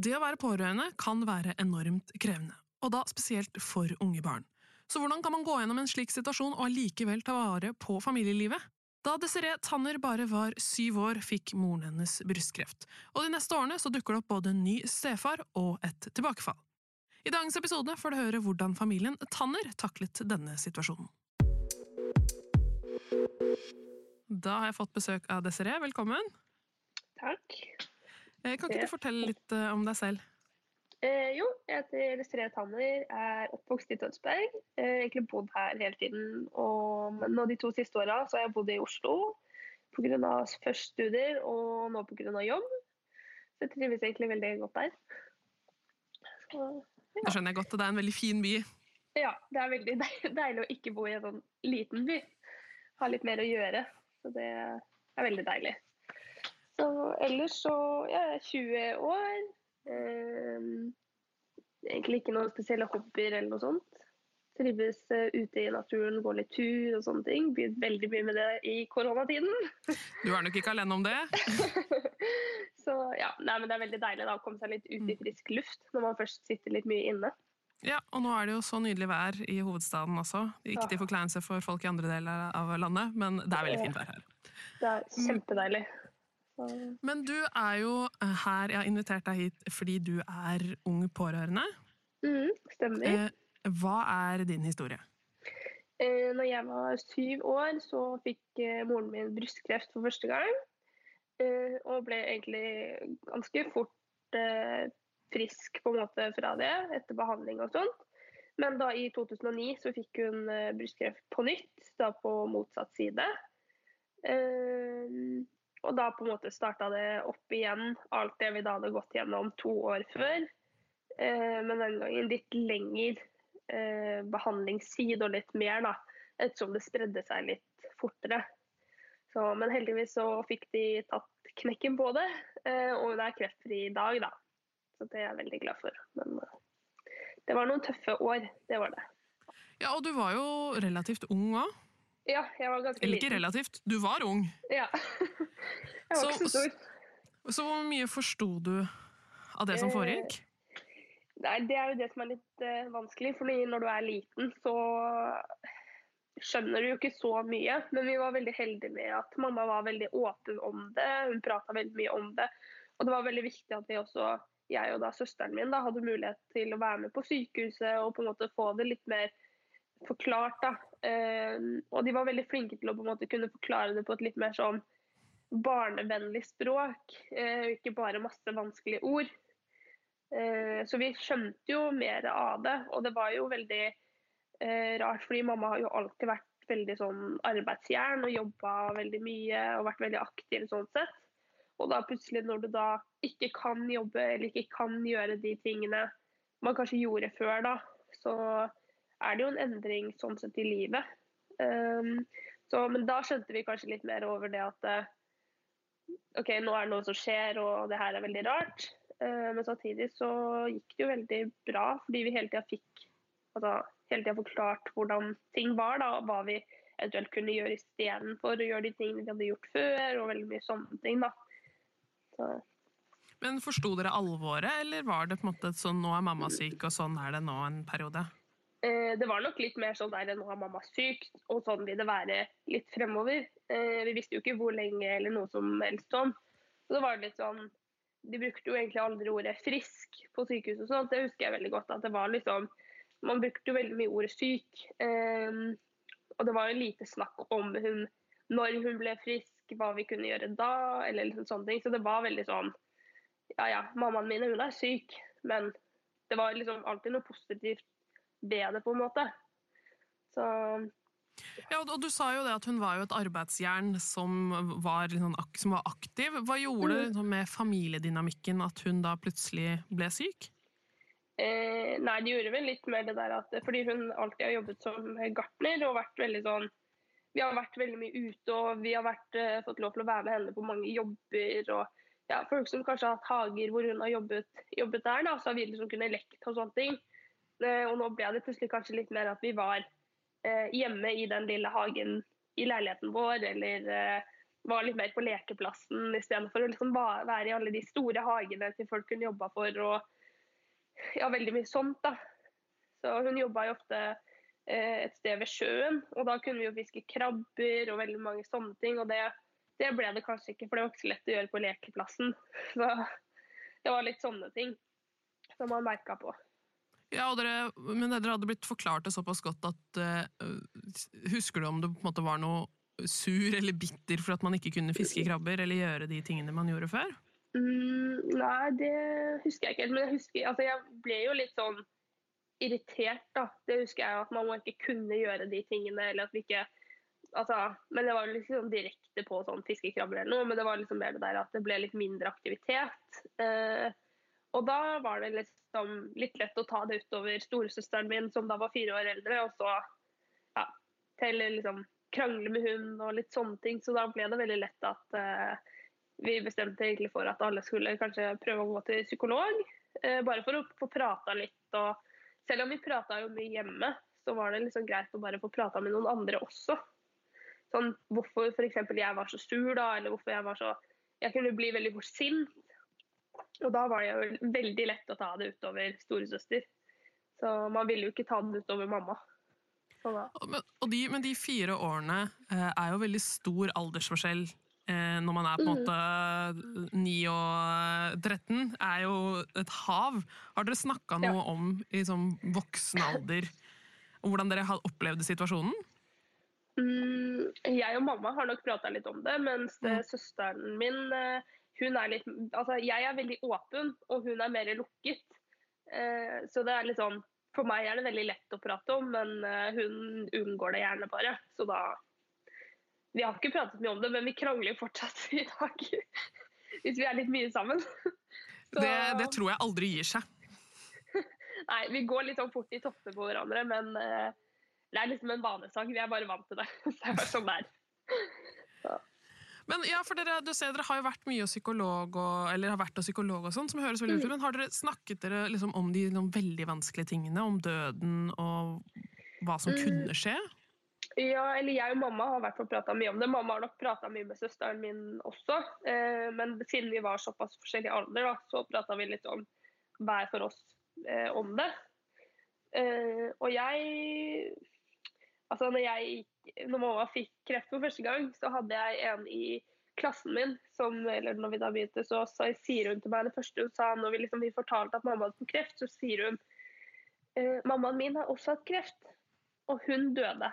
Det å være pårørende kan være enormt krevende, og da spesielt for unge barn. Så hvordan kan man gå gjennom en slik situasjon og allikevel ta vare på familielivet? Da Desiree Tanner bare var syv år, fikk moren hennes brystkreft, og de neste årene så dukker det opp både en ny stefar og et tilbakefall. I dagens episode får du høre hvordan familien Tanner taklet denne situasjonen. Da har jeg fått besøk av Desiree. Velkommen. Takk. Eh, Kan ikke du fortelle litt eh, om deg selv? Eh, jo, jeg heter Desiree Tanner, er oppvokst i Tønsberg. Eh, egentlig bodd her hele tiden. Og, men de to siste åra har jeg bodd i Oslo pga. først studier og nå pga. jobb. Så jeg trives egentlig veldig godt der. Så, Det skjønner jeg godt, og det er en veldig fin by. ja, det er veldig deilig å ikke bo i en sånn liten by. Ha litt mer å gjøre. Så det er veldig deilig. Så ellers så Jeg er 20 år. Eh, egentlig ikke noen spesielle hobbyer eller noe sånt. Trives eh, ute i naturen, går litt tur og sånne ting. Begynt veldig mye med det i koronatiden. Du er nok ikke alene om det. Så ja, nei, men det er veldig deilig da, å komme seg litt ut i frisk luft når man først sitter litt mye inne. Ja, Og nå er det jo så nydelig vær i hovedstaden også. Ikke til forkleinelse for folk i andre deler av landet, men det er veldig fint vær her. Det er kjempedeilig. Men du er jo her, jeg har invitert deg hit fordi du er ung pårørende. mm, stemmer. Eh, Hva er din historie? Eh, når jeg var syv år, så fikk eh, moren min brystkreft for første gang. Eh, og ble egentlig ganske fort eh, frisk på en måte fra det, etter behandling og sånt. Men da i 2009 så fikk hun eh, brystkreft på nytt, da på motsatt side. Og da på en måte starta det opp igjen, alt det vi da hadde gått gjennom to år før. Eh, men den gangen litt lengre eh, behandlingstid og litt mer, da, ettersom det spredde seg litt fortere. Så, men heldigvis så fikk de tatt knekken på det, eh, og hun er kreftfri i dag, da. Så det er jeg veldig glad for. Men det var noen tøffe år, det var det. Ja, Og du var jo relativt ung òg. Ja, jeg var ganske Eller ikke liten. relativt, du var ung. Ja. jeg var Så- ikke så stor. Så hvor mye forsto du av det som Eh, foregikk? Nei, det er jo det som er litt uh, vanskelig, for når du er liten, så skjønner du jo ikke så mye. Men vi var veldig heldige med at mamma var veldig åpen om det. Hun prata veldig mye om det. Og det var veldig viktig at vi også, jeg og da søsteren min, da, hadde mulighet til å være med på sykehuset og på en måte få det litt mer forklart. da. Eh, og de var veldig flinke til å på en måte kunne forklare det på et litt mer sånn barnevennlig språk, eh, ikke bare masse vanskelige ord. Eh, Så vi skjønte jo mer av det, og det var jo veldig eh, rart, fordi mamma har jo alltid vært veldig sånn arbeidsjern og jobba veldig mye og vært veldig aktiv sånn sett. Og da plutselig når du da ikke kan jobbe eller ikke kan gjøre de tingene man kanskje gjorde før, da, så er det jo en endring sånn sett i livet. Um, så, men da skjønte vi kanskje litt mer over det at eh, OK, nå er det noe som skjer, og det her er veldig rart. Uh, Men samtidig så gikk det jo veldig bra, fordi vi hele tida fikk altså, hele tida forklart hvordan ting var, da, og hva vi eventuelt kunne gjøre istedenfor å gjøre de tingene vi hadde gjort før, og veldig mye sånne ting. da. Så, Men Forsto dere alvoret, eller var det på en måte sånn nå er mamma syk, og sånn er det nå en periode? Eh, det var nok litt mer sånn der nå er mamma syk, og sånn vil det være litt fremover. Eh, vi visste jo ikke hvor lenge eller noe som helst sånn. Så det var litt sånn De brukte jo egentlig aldri ordet 'frisk' på sykehuset, og det husker jeg veldig godt. at det var liksom Man brukte jo veldig mye ordet 'syk'. Eh, og det var jo lite snakk om hun, når hun ble frisk, hva vi kunne gjøre da, eller liksom sånne ting. Så det var veldig sånn Ja ja, mammaen min hun er syk, men det var liksom alltid noe positivt ved det, på en måte. Så Ja, og Du sa jo det at hun var jo et arbeidsjern som var, liksom, som var aktiv. Hva gjorde det liksom, med familiedynamikken at hun da plutselig ble syk? Eh, nei, det gjorde vel litt mer det der at fordi hun alltid har jobbet som gartner og vært veldig sånn Vi har vært veldig mye ute og vi har vært, eh, fått lov til å være med henne på mange jobber. og ja, Folk som kanskje har hatt hager hvor hun har jobbet, jobbet der, da, så har vi liksom kunnet lekt og sånne ting. Eh, og nå ble det plutselig kanskje litt mer at vi var Eh, hjemme i den lille hagen i leiligheten vår, eller eh, var litt mer på lekeplassen istedenfor å liksom være i alle de store hagene til folk hun jobba for. og ja, Veldig mye sånt. da. Så Hun jobba jo ofte et sted ved sjøen, og da kunne vi jo fiske krabber og veldig mange sånne ting. og det, det ble det kanskje ikke, for det var ikke så lett å gjøre på lekeplassen. Så det var litt sånne ting som man merka på. Ja, dere, Men dere hadde blitt forklart det såpass godt at uh, Husker du om det på en måte var noe sur eller bitter for at man ikke kunne fiske krabber eller gjøre de tingene man gjorde før? Mm, nei, det husker jeg ikke helt. Men jeg, husker, altså, jeg ble jo litt sånn irritert, da. Det husker jeg at man ikke kunne gjøre de tingene. eller at vi ikke altså, Men det var liksom direkte på sånn fiskekrabber eller noe. Men det var liksom mer det der at det ble litt mindre aktivitet. Uh, og da var det liksom litt lett å ta det utover storesøsteren min, som da var fire år eldre, og så ja, til liksom krangle med hun og litt sånne ting. Så da ble det veldig lett at uh, vi bestemte egentlig for at alle skulle kanskje prøve å gå til psykolog. Uh, bare for å få prata litt. Og selv om vi prata jo mye hjemme, så var det liksom greit å bare få prata med noen andre også. Sånn hvorfor f.eks. jeg var så sur da, eller hvorfor jeg var så Jeg kunne bli veldig fort sint. Og da var det jo veldig lett å ta det utover storesøster. Så man ville jo ikke ta det utover mamma. Men, de, men, de, fire årene eh, er jo veldig stor aldersforskjell eh, når man er på en mm. måte 9 og 13. er jo et hav. Har dere snakka noe ja. om i sånn voksen alder og hvordan dere har opplevd situasjonen? Mm, jeg og mamma har nok prata litt om det, mens mm. søsteren min eh, hun er litt Altså, jeg er veldig åpen, og hun er mer lukket. Eh, så det er litt sånn For meg er det veldig lett å prate om, men eh, hun unngår det gjerne bare. Så da Vi har ikke pratet mye om det, men vi krangler fortsatt i dag. Hvis vi er litt mye sammen. Så... Det, det, tror jeg aldri gir seg. Nei, vi går litt sånn fort i topper på hverandre, men eh, det er liksom en vanesak. Vi er bare vant til det. Så det er sånn det er. Men ja, for dere, du ser, dere har jo vært mye psykolog og, eller har vært og psykolog og sånn, som høres veldig ut mm. men har dere snakket dere liksom om de noen veldig vanskelige tingene? Om døden og hva som mm. kunne skje? Ja, eller jeg og mamma har hvert prata mye om det. Mamma har nok prata mye med søsteren min også. Eh, men siden vi var såpass forskjellig alder, da, så prata vi litt om hver for oss eh, om det. Eh, og jeg Altså, når jeg når mamma fikk kreft for første gang, så hadde jeg en i klassen min som eller når vi da begynte, så, så sier hun til meg det første hun sa når vi, liksom, vi fortalte at mamma hadde fått kreft, så sier hun eh, mammaen min har også hatt kreft, og hun døde.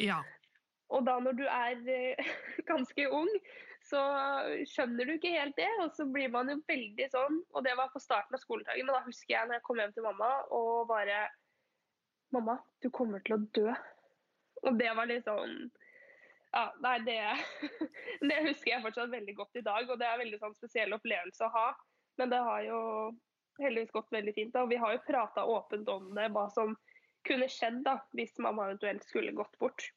Ja. Og da når du er eh, ganske ung, så skjønner du ikke helt det. Og så blir man jo veldig sånn. Og det var på starten av skoledagen. Og da husker jeg når jeg kom hjem til mamma og bare Mamma, du kommer til å dø. Og det var sånn Ja, nei, det, det husker jeg fortsatt veldig godt i dag. Og det er en veldig sånn spesiell opplevelse å ha. Men det har jo heldigvis gått veldig fint. Og vi har jo prata åpent om det, hva som kunne skjedd da, hvis mamma eventuelt skulle gått bort.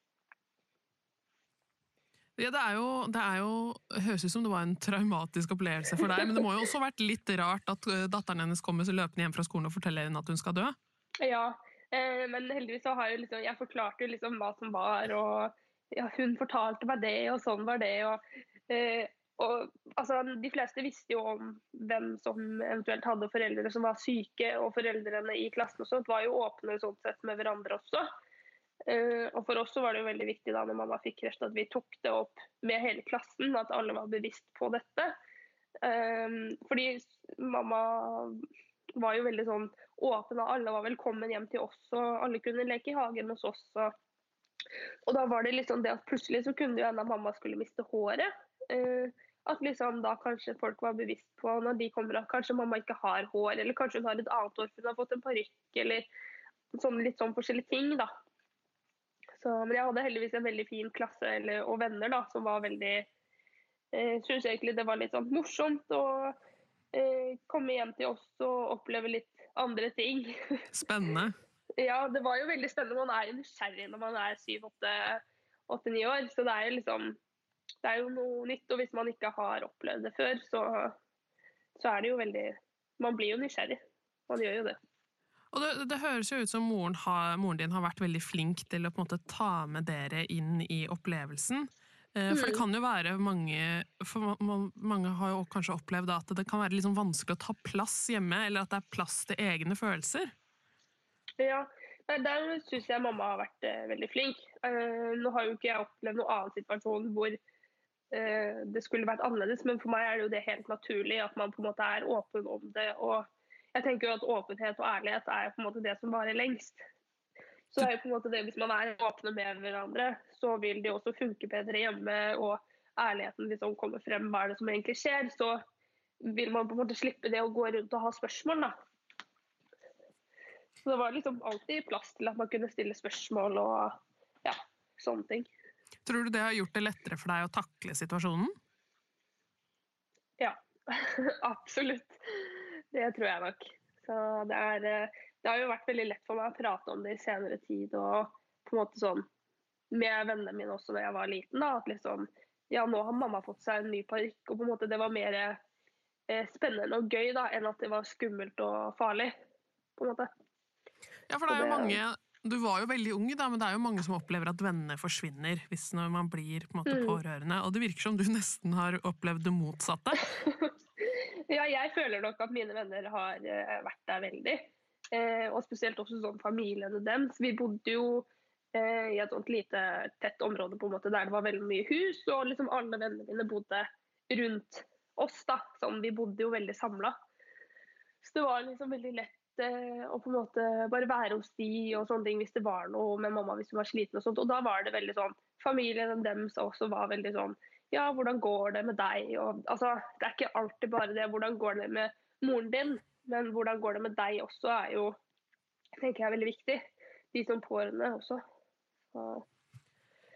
Ja, det er jo, det er jo, høres ut som det var en traumatisk opplevelse for deg, men det må jo også ha vært litt rart at eh, datteren hennes kommer løpende hjem fra skolen og forteller henne at hun skal dø? Ja, men heldigvis så har jeg liksom Jeg forklarte liksom hva som var, og ja, hun fortalte meg det, og sånn var det. og, eh, og altså, De fleste visste jo om hvem som eventuelt hadde foreldre som var syke, og foreldrene i klassen og sånt var jo åpne sånn sett med hverandre også. Uh, og For oss så var det jo veldig viktig da når mamma fikk kreft at vi tok det opp med hele klassen, at alle var bevisst på dette. Um, fordi mamma var jo veldig sånn åpen, og alle var velkommen hjem til oss. og Alle kunne leke i hagen hos oss. Og, og da var det liksom det at plutselig så kunne det jo hende at mamma skulle miste håret. Eh, at liksom da kanskje folk var bevisst på når de kommer at kanskje mamma ikke har hår, eller kanskje hun har et annet hår for hun har fått en parykk, eller sånn, litt sånn forskjellige ting. da. Så, men jeg hadde heldigvis en veldig fin klasse eller, og venner da, som var veldig eh, Syns egentlig det var litt sånn morsomt eh, komme hjem til oss og oppleve litt andre ting. Spennende. ja, det var jo veldig spennende. Man er jo nysgjerrig når man er syv, åtte, åtte-ni år. Så det er jo liksom Det er jo noe nytt. Og hvis man ikke har opplevd det før, så, så er det jo veldig Man blir jo nysgjerrig. Man gjør jo det. Og det, det, høres jo ut som moren, har, moren, din har vært veldig flink til å på en måte ta med dere inn i opplevelsen. Eh, for det mm. kan jo være mange for Mange har jo kanskje opplevd at det kan være liksom vanskelig å ta plass hjemme, eller at det er plass til egne følelser? Ja, der syns jeg mamma har vært eh, veldig flink. Eh, nå har jo ikke jeg opplevd noen annen situasjon hvor det skulle vært annerledes, men for meg er det jo det helt naturlig at man på en måte er åpen om det. og jeg tenker jo at åpenhet og ærlighet er på en måte det som varer lengst. Så er jo på en måte det, Hvis man er åpne med hverandre, så vil det også funke bedre hjemme. Og ærligheten liksom kommer frem, hva er det som egentlig skjer, så vil man på en måte slippe det å gå rundt og ha spørsmål. da. Så det var liksom alltid plass til at man kunne stille spørsmål og ja, sånne ting. Tror du det har gjort det lettere for deg å takle situasjonen? Ja, absolutt. Det tror jeg nok. Så det, er, eh, det har jo vært veldig lett for meg å prate om det i senere tid. Og på en måte sånn med vennene mine også da jeg var liten. da, at liksom, ja, nå har mamma fått seg en ny parykk. Og på en måte det var mer eh, spennende og gøy da, enn at det var skummelt og farlig. på en måte. Ja, for det er jo mange du var jo veldig ung, da, men det er jo mange som opplever at vennene forsvinner hvis når man blir på en måte, mm. pårørende. Og det virker som du nesten har opplevd det motsatte. Ja, jeg føler nok at mine venner har uh, vært der veldig. Uh, og spesielt også sånn familiene deres. Vi bodde jo eh, i et sånt lite, tett område på en måte der det var veldig mye hus, og liksom alle vennene mine bodde rundt oss. da, sånn, Vi bodde jo veldig samla. Så det var liksom veldig lett å på en måte bare være hos de og sånne ting hvis det var noe med mamma hvis hun var sliten og sånt. Og da var det veldig sånn Familien deres også var veldig sånn ja, hvordan går det med deg? Og, altså, det er ikke alltid bare det hvordan går det med moren din, men hvordan går det med deg også er jo tenker jeg er veldig viktig. De som pårørende også. Så.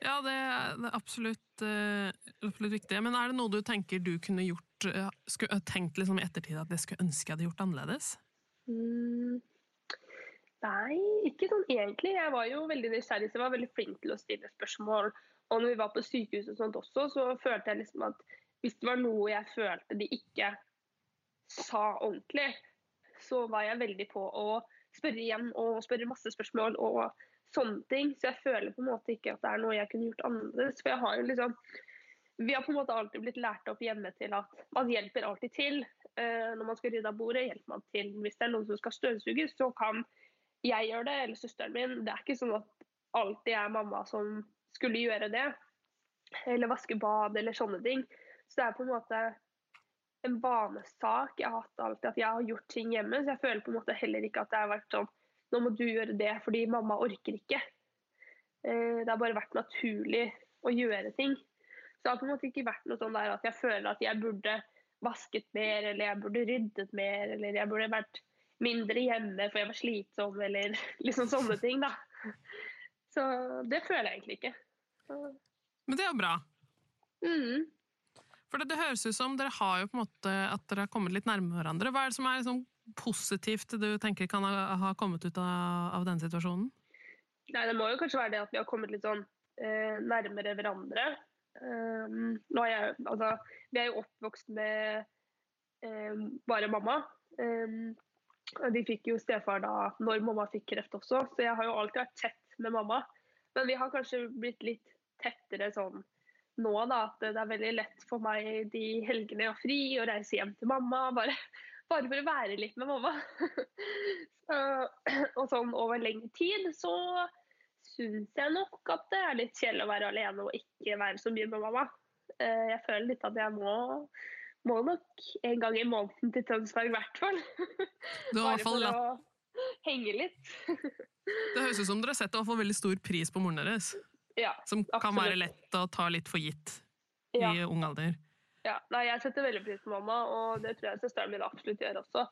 Ja, det er, det er absolutt, uh, absolutt, viktig. Men er det noe du tenker du kunne gjort uh, skulle, tenkt liksom i ettertid at jeg skulle ønske jeg hadde gjort annerledes? Mm, nei, ikke sånn egentlig. Jeg var jo veldig nysgjerrig, så jeg var veldig flink til å stille spørsmål og når vi var på sykehus og sånt også, så følte jeg liksom at hvis det var noe jeg følte de ikke sa ordentlig, så var jeg veldig på å spørre igjen og spørre masse spørsmål og sånne ting. Så jeg føler på en måte ikke at det er noe jeg kunne gjort annerledes. For jeg har jo liksom Vi har på en måte alltid blitt lært opp hjemme til at man hjelper alltid til. Uh, når man skal rydde av bordet, hjelper man til. Hvis det er noen som skal støvsuges, så kan jeg gjøre det, eller søsteren min. Det er ikke sånn at alltid er mamma som skulle gjøre det. Eller vaske bad eller sånne ting. Så det er på en måte en vanesak jeg hatt alltid, at jeg har gjort ting hjemme. Så jeg føler på en måte heller ikke at det har vært sånn nå må du gjøre det fordi mamma orker ikke. Eh, det har bare vært naturlig å gjøre ting. Så det har på en måte ikke vært noe sånn der at jeg føler at jeg burde vasket mer, eller jeg burde ryddet mer, eller jeg burde vært mindre hjemme for jeg var slitsom, eller liksom sånne ting, da. Så det føler jeg egentlig ikke. Så. Men det er jo bra. Mm. For det, det, høres ut som dere har jo på en måte at dere har kommet litt nærme hverandre. Hva er det som er liksom positivt du tenker kan ha, ha kommet ut av, av, denne situasjonen? Nei, Det må jo kanskje være det at vi har kommet litt sånn eh, nærmere hverandre. Um, nå er jeg, altså, vi er jo oppvokst med um, bare mamma. Um, de fikk jo stefar da når mamma fikk kreft også, så jeg har jo alltid vært tett med mamma. Men vi har kanskje blitt litt tettere sånn nå, da. At det er veldig lett for meg de helgene jeg har fri, å reise hjem til mamma. Bare, bare for å være litt med mamma. så, og sånn over lengre tid så syns jeg nok at det er litt kjedelig å være alene og ikke være så mye med mamma. Eh, jeg føler litt at jeg må, må nok en gang i måneden til Tønsberg i hvert fall. Bare for å henge litt. Det høres ut som dere setter veldig stor pris på moren deres. Ja, som kan absolutt. være lett å ta litt for gitt i ja. ung alder. Ja, Nei, jeg setter veldig pris på mamma, og det tror jeg søsteren min absolutt gjør også.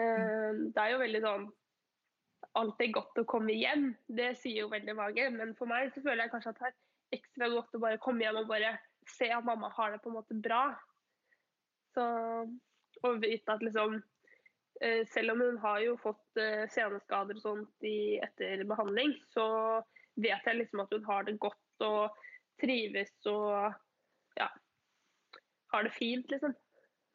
Uh, det er jo veldig sånn alltid godt å komme hjem. Det sier jo veldig mange. Men for meg så føler jeg kanskje at det er ekstra godt å bare komme hjem og bare se at mamma har det på en måte bra. Så og vite at liksom eh, Selv om hun har jo fått eh, seneskader og sånt i, etter behandling, så vet jeg liksom at hun har det godt og trives og ja, har det fint, liksom.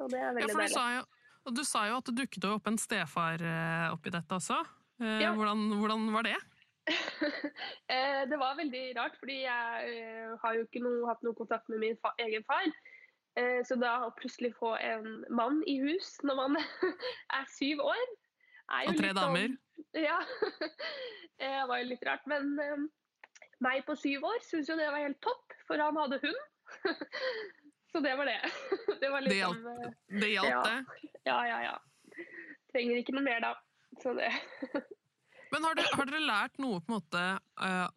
Og det er veldig ja, deilig. Jo, og du sa jo at det dukket opp en stefar eh, oppi dette også. Ja. Hvordan, hvordan var det? det var veldig rart, fordi jeg har jo ikke noe, hatt noe kontakt med min fa egen far. Eh, så da å plutselig få en mann i hus når man er syv år Og tre litt damer. Sånn, ja. Det var jo litt rart. Men um, meg på syv år syns jo det var helt topp, for han hadde hund. Så det var det. Det, var liksom, det hjalp, det? Hjalp, ja. Ja, ja, ja. Trenger ikke noe mer da. Så det. Men har dere, har dere lært noe på en måte uh,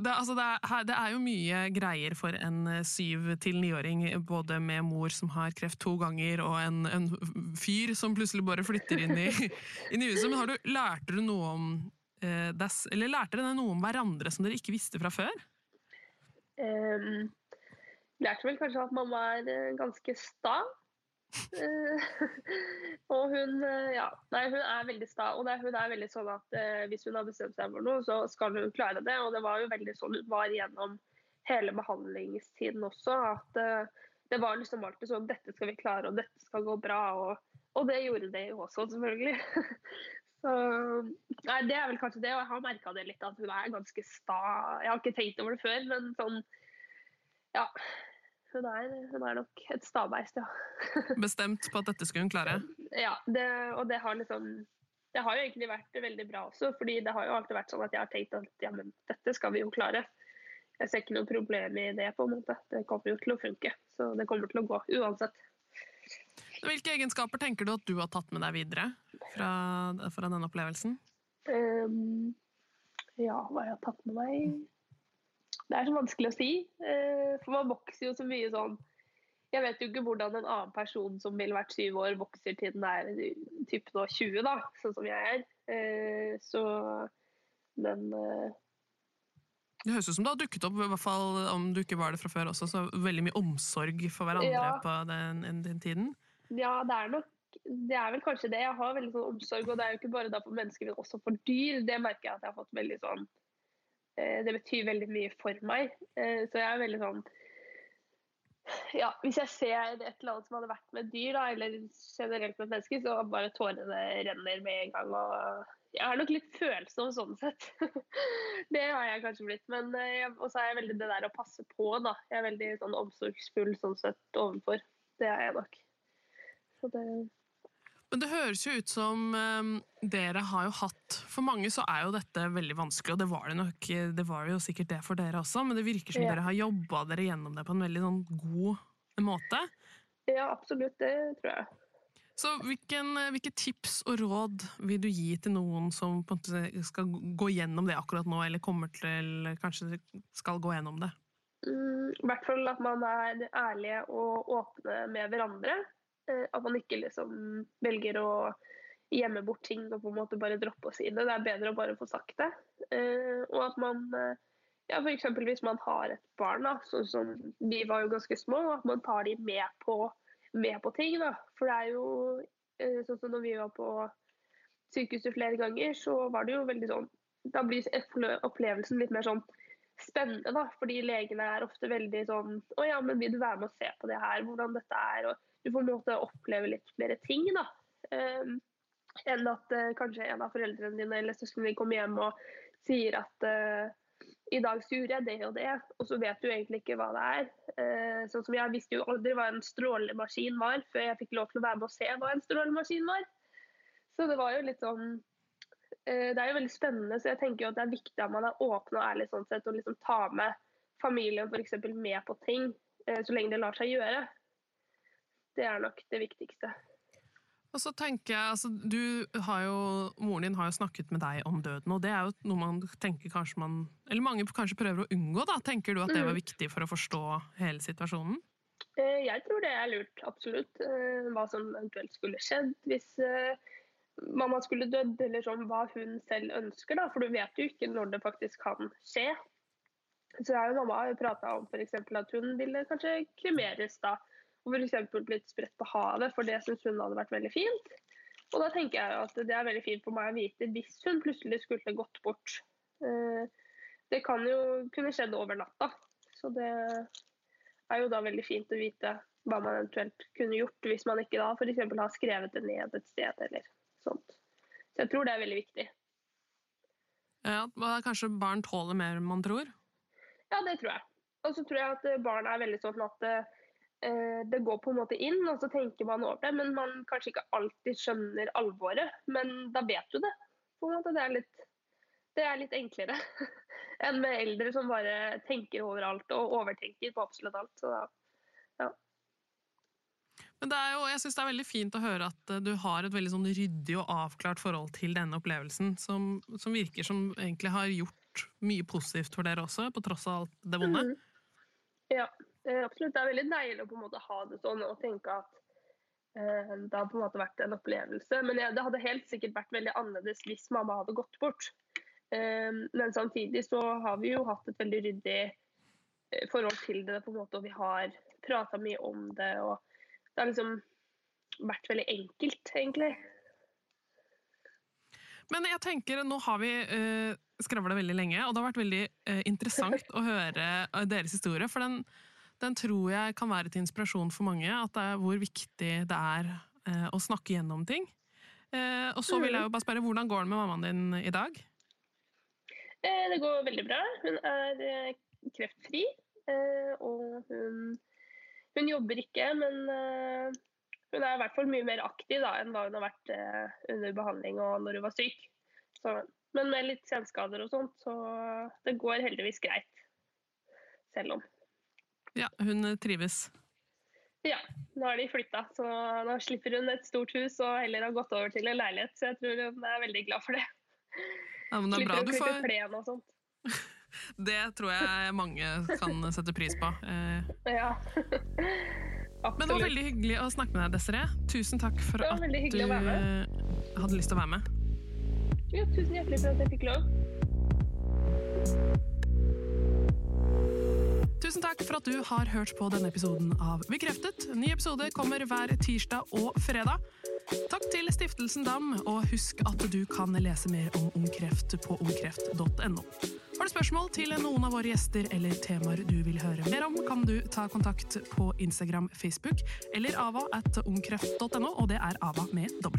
det, altså det, er, det, er, jo mye greier for en eh, syv- til niåring, både med mor som har kreft to ganger, og en, en fyr som plutselig bare flytter inn i, inn i, huset. Men har du, lærte du noe om eh, des, eller lærte dere noe om hverandre som dere ikke visste fra før? Um, lærte vel kanskje at mamma er eh, ganske sta. Eh, og hun, eh, ja, nei, hun er veldig sta. Og det, hun er veldig sånn at eh, hvis hun har bestemt seg for noe, så skal hun klare det. Og det var jo veldig sånn hun var gjennom hele behandlingstiden også. At eh, det var liksom alltid sånn dette skal vi klare, og dette skal gå bra. Og, og det gjorde det jo også, selvfølgelig. så nei, det er vel kanskje det. Og jeg har merka det litt, at hun er ganske sta. Jeg har ikke tenkt over det før, men sånn ja, hun er, hun er nok et stabeist, ja. Bestemt på at dette skulle hun klare? Ja, det, og det har liksom Det har jo egentlig vært veldig bra også, fordi det har jo alltid vært sånn at jeg har tenkt at ja, men dette skal vi jo klare. Jeg ser ikke noe problem i det, på en måte. Det kommer jo til å funke. Så det kommer til å gå uansett. Hvilke egenskaper tenker du at du har tatt med deg videre fra, fra denne opplevelsen? Um, ja, hva jeg har tatt med meg det er så vanskelig å si. Eh, for man vokser jo så mye sånn Jeg vet jo ikke hvordan en annen person som ville vært syv år, vokser til den er typ nå 20, da, sånn som jeg er. Eh, så Men eh, det høres ut som det har dukket opp, i hvert fall om du ikke var det fra før også, så veldig mye omsorg for hverandre ja. på den, den, tiden? Ja, det er nok det er vel kanskje det. Jeg har veldig sånn omsorg, og det er jo ikke bare da for mennesker, men også for dyr. Det merker jeg at jeg har fått veldig sånn det betyr veldig mye for meg. Eh, så jeg er veldig sånn ja, Hvis jeg ser et eller annet som hadde vært med dyr, da, eller generelt med mennesker, så bare tårene renner med en gang. og Jeg er nok litt følsom sånn sett. det har jeg kanskje blitt. Men også så er jeg veldig det der å passe på. da. Jeg er veldig sånn omsorgsfull sånn sett overfor. Det er jeg nok. Så det men det høres jo ut som um, dere har jo hatt For mange så er jo dette veldig vanskelig, og det var det nok, det var jo sikkert det for dere også, men det virker som ja. dere har jobba dere gjennom det på en veldig sånn god måte. Ja, absolutt. Det tror jeg. Så hvilken, Hvilke tips og råd vil du gi til noen som skal gå gjennom det akkurat nå, eller kommer til kanskje skal gå gjennom det? Mm, I hvert fall at man er ærlige og åpne med hverandre. Eh, at man ikke liksom velger å gjemme bort ting og på en måte bare droppe å si det. Det er bedre å bare få sagt det. Eh, og at man eh, ja, F.eks. hvis man har et barn, da, sånn som vi var jo ganske små, at man tar de med på, med på ting. Da. For det er jo sånn som når vi var på sykehuset flere ganger, så var det jo veldig sånn Da blir opplevelsen litt mer sånn spennende, da. Fordi legene er ofte veldig sånn Å ja, men vil du være med og se på det her, hvordan dette er? Og du får måte oppleve litt flere ting, da. Um, enn at uh, kanskje en av foreldrene dine eller søsknene dine kommer hjem og sier at uh, i dag så gjorde jeg det og det, og så vet du egentlig ikke hva det er. Uh, sånn som Jeg visste jo aldri hva en strålemaskin var før jeg fikk lov til å være med og se hva en strålemaskin var. Så det var jo litt sånn Det er jo veldig spennende, så jeg tenker jo at det er viktig at man er åpen og ærlig sånn sett, og liksom ta med familien f.eks. med på ting så lenge det lar seg gjøre. Det er nok det viktigste. Og så tenker jeg, altså, du har jo, Moren din har jo snakket med deg om døden, og det er jo noe man tenker kanskje man Eller mange kanskje prøver å unngå, da. Tenker du at det var mm. viktig for å forstå hele situasjonen? Eh, jeg tror det er lurt, absolutt. Eh, hva som eventuelt skulle skjedd hvis eh, mamma skulle dødd, eller sånn hva hun selv ønsker. da, For du vet jo ikke når det faktisk kan skje. Så jeg og mamma har prata om f.eks. at hun ville kanskje kremeres da. Og f.eks. blitt spredt på havet, for det syns hun hadde vært veldig fint. Og da tenker jeg jo at det er veldig fint for meg å vite hvis hun plutselig skulle gått bort. Eh, det kan jo kunne skjedd over natta. Så det er jo da veldig fint å vite hva man eventuelt kunne gjort hvis man ikke da f.eks. har skrevet det ned et sted eller sånt. Så jeg tror det er veldig viktig. Ja, Kanskje barn tåler mer enn man tror? Ja, det tror jeg. Og så tror jeg at barn er veldig sånn at eh, det går på en måte inn, og så tenker man over det. Men man kanskje ikke alltid skjønner alvoret. Men da vet du det. på en måte. Det er litt, det er litt enklere enn med eldre som bare tenker over alt og overtenker på absolutt alt. Så da men det er jo, jeg synes det er veldig fint å høre at eh, du har et veldig sånn ryddig og avklart forhold til denne opplevelsen, som, som, virker som egentlig har gjort mye positivt for dere også, på tross av alt det vonde. Mm. Ja, absolutt. Det er veldig deilig å på en måte ha det sånn og tenke at eh, det har på en måte vært en opplevelse. Men det hadde helt sikkert vært veldig annerledes hvis mamma hadde gått bort. Eh, men samtidig så har vi jo hatt et veldig ryddig eh, forhold til det, på en måte, og vi har prata mye om det. og det har liksom vært veldig enkelt, egentlig. Men jeg tenker, nå har vi uh, skravla veldig lenge, og det har vært veldig interessant å høre deres historie. For den, den, tror jeg kan være til inspirasjon for mange. At det er hvor viktig det er eh, å snakke gjennom ting. og så vil jeg jo bare spørre, hvordan går det med mammaen din i dag? det går veldig bra. Hun er kreftfri, og hun hun jobber ikke, men uh, hun er i hvert fall mye mer aktiv da, enn da hun har vært under behandling og når hun var syk. Så, men med litt senskader og sånt, så det går heldigvis greit. Selv om. Ja, hun trives? Ja, nå har de flytta, så nå slipper hun et stort hus og heller har gått over til en leilighet. Så jeg tror hun er veldig glad for det. Ja, men det er slipper bra du får... plen og sånt. Det tror jeg mange kan sette pris på. Ja, ja. Men det var veldig hyggelig å snakke med deg, Desiree. Tusen takk for at du hadde lyst til å være med. Ja, tusen hjertelig for at jeg fikk lov. Tusen takk for at du har hørt på denne episoden av Bekreftet. Ny episode kommer hver tirsdag og fredag. Takk til Stiftelsen DAM, og husk at du kan lese mer om Ung på ungkreft.no. Har du spørsmål til noen av våre gjester eller temaer du vil høre mer om, kan du ta kontakt på Instagram, Facebook eller ava at ungkreft.no, og det er ava med W.